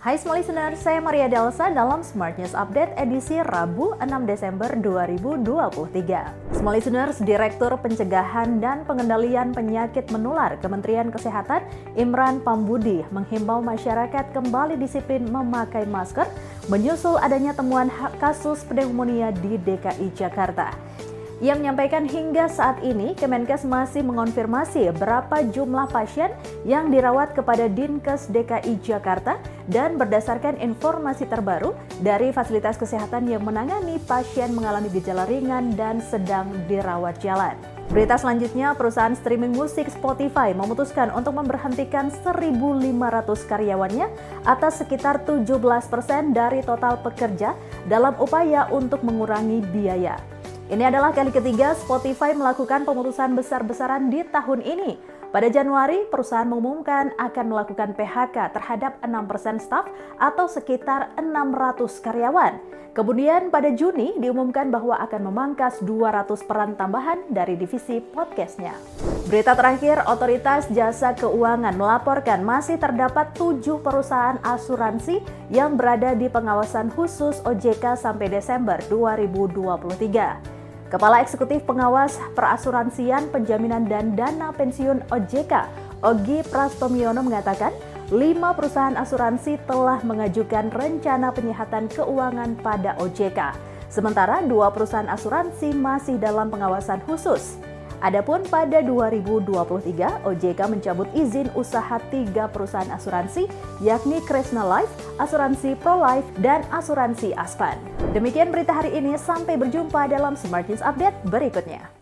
Hai semua listener, saya Maria Delsa dalam Smart News Update edisi Rabu 6 Desember 2023. Semua listeners, Direktur Pencegahan dan Pengendalian Penyakit Menular Kementerian Kesehatan Imran Pambudi menghimbau masyarakat kembali disiplin memakai masker menyusul adanya temuan kasus pneumonia di DKI Jakarta. Ia menyampaikan hingga saat ini Kemenkes masih mengonfirmasi berapa jumlah pasien yang dirawat kepada Dinkes DKI Jakarta dan berdasarkan informasi terbaru dari fasilitas kesehatan yang menangani pasien mengalami gejala ringan dan sedang dirawat jalan. Berita selanjutnya, perusahaan streaming musik Spotify memutuskan untuk memberhentikan 1.500 karyawannya atas sekitar 17% dari total pekerja dalam upaya untuk mengurangi biaya. Ini adalah kali ketiga Spotify melakukan pemutusan besar-besaran di tahun ini. Pada Januari, perusahaan mengumumkan akan melakukan PHK terhadap 6% staf atau sekitar 600 karyawan. Kemudian pada Juni diumumkan bahwa akan memangkas 200 peran tambahan dari divisi podcastnya. Berita terakhir, Otoritas Jasa Keuangan melaporkan masih terdapat tujuh perusahaan asuransi yang berada di pengawasan khusus OJK sampai Desember 2023. Kepala Eksekutif Pengawas Perasuransian Penjaminan dan Dana Pensiun OJK, Ogi Prastomiono mengatakan, lima perusahaan asuransi telah mengajukan rencana penyihatan keuangan pada OJK. Sementara dua perusahaan asuransi masih dalam pengawasan khusus. Adapun pada 2023, OJK mencabut izin usaha tiga perusahaan asuransi, yakni Kresna Life, Asuransi Pro Life, dan Asuransi Aspan. Demikian berita hari ini, sampai berjumpa dalam Smart News Update berikutnya.